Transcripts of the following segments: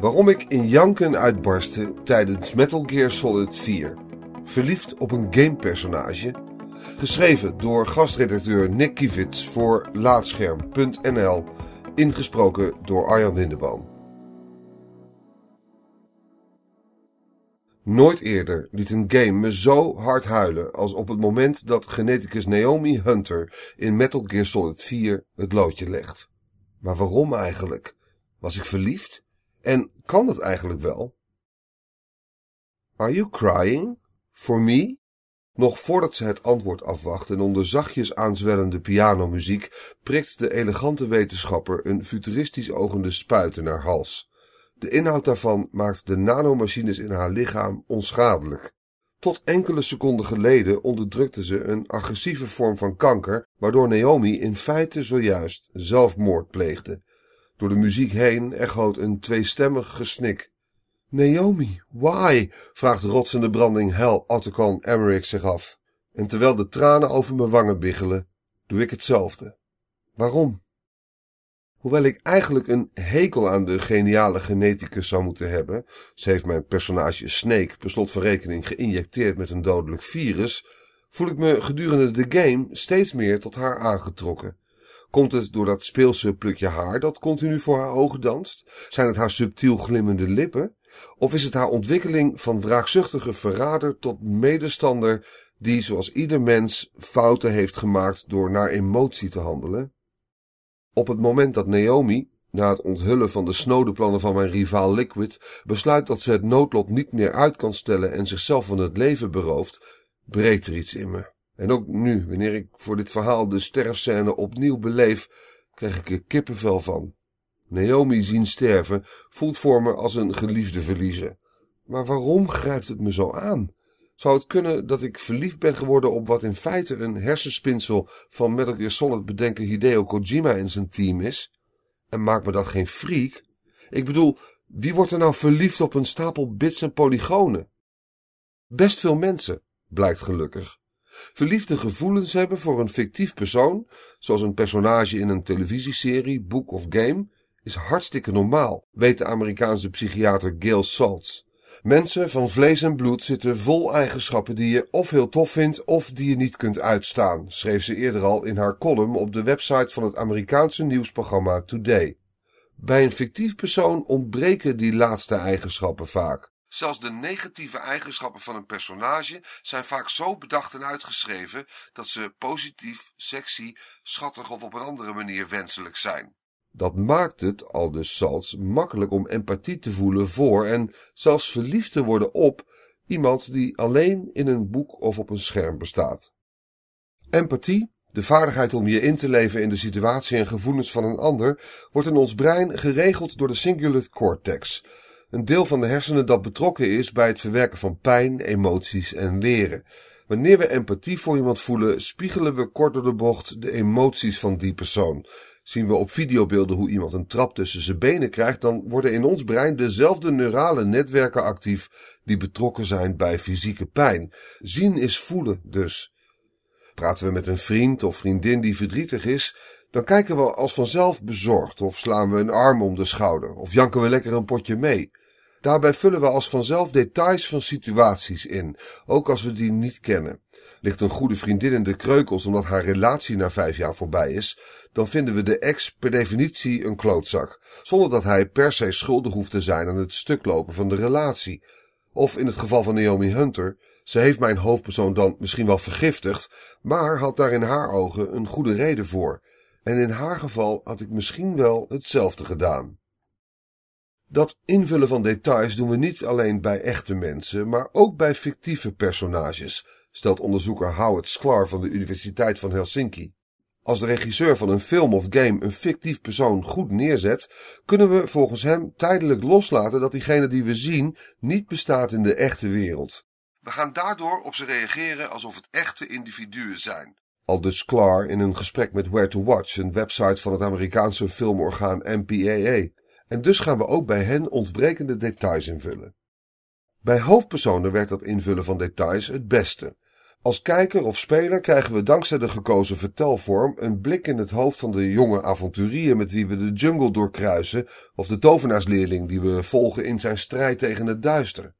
Waarom ik in janken uitbarstte tijdens Metal Gear Solid 4. Verliefd op een gamepersonage. Geschreven door gastredacteur Nick Kivits voor Laatscherm.nl. Ingesproken door Arjan Lindeboom. Nooit eerder liet een game me zo hard huilen als op het moment dat geneticus Naomi Hunter in Metal Gear Solid 4 het loodje legt. Maar waarom eigenlijk? Was ik verliefd? En kan dat eigenlijk wel? Are you crying? For me? Nog voordat ze het antwoord afwacht en onder zachtjes aanzwellende pianomuziek prikt de elegante wetenschapper een futuristisch ogende spuit in haar hals. De inhoud daarvan maakt de nanomachines in haar lichaam onschadelijk. Tot enkele seconden geleden onderdrukte ze een agressieve vorm van kanker, waardoor Naomi in feite zojuist zelfmoord pleegde. Door de muziek heen echoot een tweestemmig gesnik. Naomi, why? vraagt rotsende branding hel Otacon Emmerich zich af. En terwijl de tranen over mijn wangen biggelen, doe ik hetzelfde. Waarom? Hoewel ik eigenlijk een hekel aan de geniale geneticus zou moeten hebben, ze heeft mijn personage Snake per slot van rekening geïnjecteerd met een dodelijk virus, voel ik me gedurende de game steeds meer tot haar aangetrokken. Komt het door dat speelse plukje haar dat continu voor haar ogen danst? Zijn het haar subtiel glimmende lippen? Of is het haar ontwikkeling van wraakzuchtige verrader tot medestander die, zoals ieder mens, fouten heeft gemaakt door naar emotie te handelen? Op het moment dat Naomi, na het onthullen van de snode plannen van mijn rivaal Liquid, besluit dat ze het noodlot niet meer uit kan stellen en zichzelf van het leven berooft, breekt er iets in me. En ook nu, wanneer ik voor dit verhaal de sterfscène opnieuw beleef, krijg ik er kippenvel van. Naomi zien sterven voelt voor me als een geliefde verliezen. Maar waarom grijpt het me zo aan? Zou het kunnen dat ik verliefd ben geworden op wat in feite een hersenspinsel van Metal Gear Solid bedenker Hideo Kojima en zijn team is? En maakt me dat geen freak? Ik bedoel, wie wordt er nou verliefd op een stapel bits en polygonen? Best veel mensen, blijkt gelukkig. Verliefde gevoelens hebben voor een fictief persoon, zoals een personage in een televisieserie, boek of game, is hartstikke normaal, weet de Amerikaanse psychiater Gail Saltz. Mensen van vlees en bloed zitten vol eigenschappen die je of heel tof vindt of die je niet kunt uitstaan, schreef ze eerder al in haar column op de website van het Amerikaanse nieuwsprogramma Today. Bij een fictief persoon ontbreken die laatste eigenschappen vaak. Zelfs de negatieve eigenschappen van een personage zijn vaak zo bedacht en uitgeschreven dat ze positief, sexy, schattig of op een andere manier wenselijk zijn. Dat maakt het, al dus Salz, makkelijk om empathie te voelen voor en zelfs verliefd te worden op iemand die alleen in een boek of op een scherm bestaat. Empathie, de vaardigheid om je in te leven in de situatie en gevoelens van een ander, wordt in ons brein geregeld door de cingulate cortex, een deel van de hersenen dat betrokken is bij het verwerken van pijn, emoties en leren. Wanneer we empathie voor iemand voelen, spiegelen we kort door de bocht de emoties van die persoon. Zien we op videobeelden hoe iemand een trap tussen zijn benen krijgt, dan worden in ons brein dezelfde neurale netwerken actief die betrokken zijn bij fysieke pijn. Zien is voelen dus. Praten we met een vriend of vriendin die verdrietig is, dan kijken we als vanzelf bezorgd of slaan we een arm om de schouder of janken we lekker een potje mee. Daarbij vullen we als vanzelf details van situaties in, ook als we die niet kennen. Ligt een goede vriendin in de kreukels omdat haar relatie na vijf jaar voorbij is, dan vinden we de ex per definitie een klootzak, zonder dat hij per se schuldig hoeft te zijn aan het stuklopen van de relatie. Of in het geval van Naomi Hunter, ze heeft mijn hoofdpersoon dan misschien wel vergiftigd, maar had daar in haar ogen een goede reden voor. En in haar geval had ik misschien wel hetzelfde gedaan. Dat invullen van details doen we niet alleen bij echte mensen, maar ook bij fictieve personages, stelt onderzoeker Howard Sklar van de Universiteit van Helsinki. Als de regisseur van een film of game een fictief persoon goed neerzet, kunnen we volgens hem tijdelijk loslaten dat diegene die we zien niet bestaat in de echte wereld. We gaan daardoor op ze reageren alsof het echte individuen zijn. Aldus Sklar in een gesprek met Where to Watch, een website van het Amerikaanse filmorgaan MPAA. En dus gaan we ook bij hen ontbrekende details invullen. Bij hoofdpersonen werkt dat invullen van details het beste. Als kijker of speler krijgen we dankzij de gekozen vertelvorm een blik in het hoofd van de jonge avonturier met wie we de jungle doorkruisen of de tovenaarsleerling die we volgen in zijn strijd tegen het duister.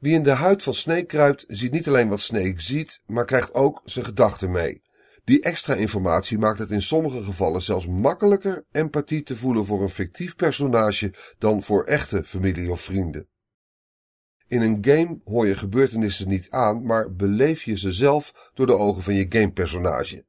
Wie in de huid van Snake kruipt, ziet niet alleen wat Snake ziet, maar krijgt ook zijn gedachten mee. Die extra informatie maakt het in sommige gevallen zelfs makkelijker empathie te voelen voor een fictief personage dan voor echte familie of vrienden. In een game hoor je gebeurtenissen niet aan, maar beleef je ze zelf door de ogen van je gamepersonage.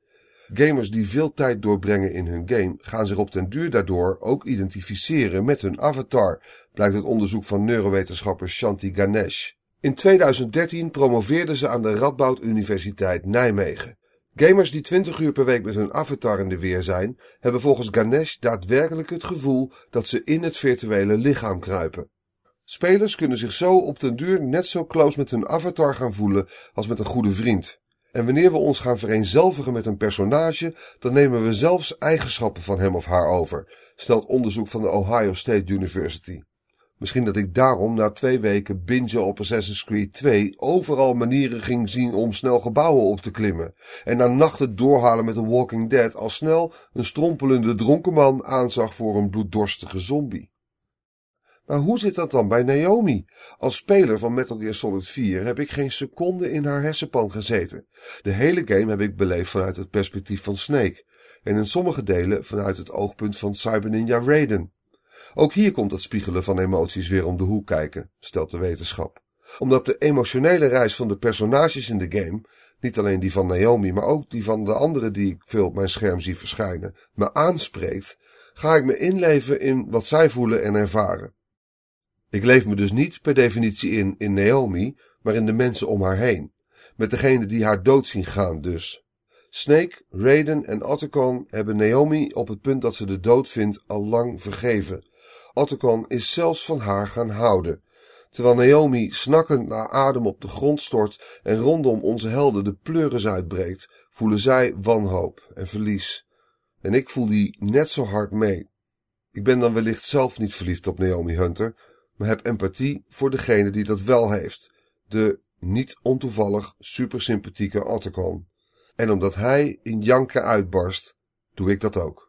Gamers die veel tijd doorbrengen in hun game gaan zich op den duur daardoor ook identificeren met hun avatar, blijkt uit onderzoek van neurowetenschapper Shanti Ganesh. In 2013 promoveerde ze aan de Radboud Universiteit Nijmegen. Gamers die 20 uur per week met hun avatar in de weer zijn, hebben volgens Ganesh daadwerkelijk het gevoel dat ze in het virtuele lichaam kruipen. Spelers kunnen zich zo op den duur net zo close met hun avatar gaan voelen als met een goede vriend. En wanneer we ons gaan vereenzelvigen met een personage, dan nemen we zelfs eigenschappen van hem of haar over, stelt onderzoek van de Ohio State University. Misschien dat ik daarom na twee weken bingen op Assassin's Creed 2 overal manieren ging zien om snel gebouwen op te klimmen. En na nachten doorhalen met The Walking Dead al snel een strompelende dronkenman aanzag voor een bloeddorstige zombie. Maar hoe zit dat dan bij Naomi? Als speler van Metal Gear Solid 4 heb ik geen seconde in haar hersenpan gezeten. De hele game heb ik beleefd vanuit het perspectief van Snake. En in sommige delen vanuit het oogpunt van Cyber Ninja Raiden. Ook hier komt het spiegelen van emoties weer om de hoek kijken, stelt de wetenschap. Omdat de emotionele reis van de personages in de game, niet alleen die van Naomi, maar ook die van de anderen die ik veel op mijn scherm zie verschijnen, me aanspreekt, ga ik me inleven in wat zij voelen en ervaren. Ik leef me dus niet per definitie in in Naomi, maar in de mensen om haar heen. Met degene die haar dood zien gaan dus. Snake, Raiden en Otacon hebben Naomi op het punt dat ze de dood vindt al lang vergeven. Otacon is zelfs van haar gaan houden. Terwijl Naomi snakkend naar adem op de grond stort en rondom onze helden de pleuris uitbreekt, voelen zij wanhoop en verlies. En ik voel die net zo hard mee. Ik ben dan wellicht zelf niet verliefd op Naomi Hunter, maar heb empathie voor degene die dat wel heeft. De niet ontoevallig supersympathieke Otacon. En omdat hij in janken uitbarst, doe ik dat ook.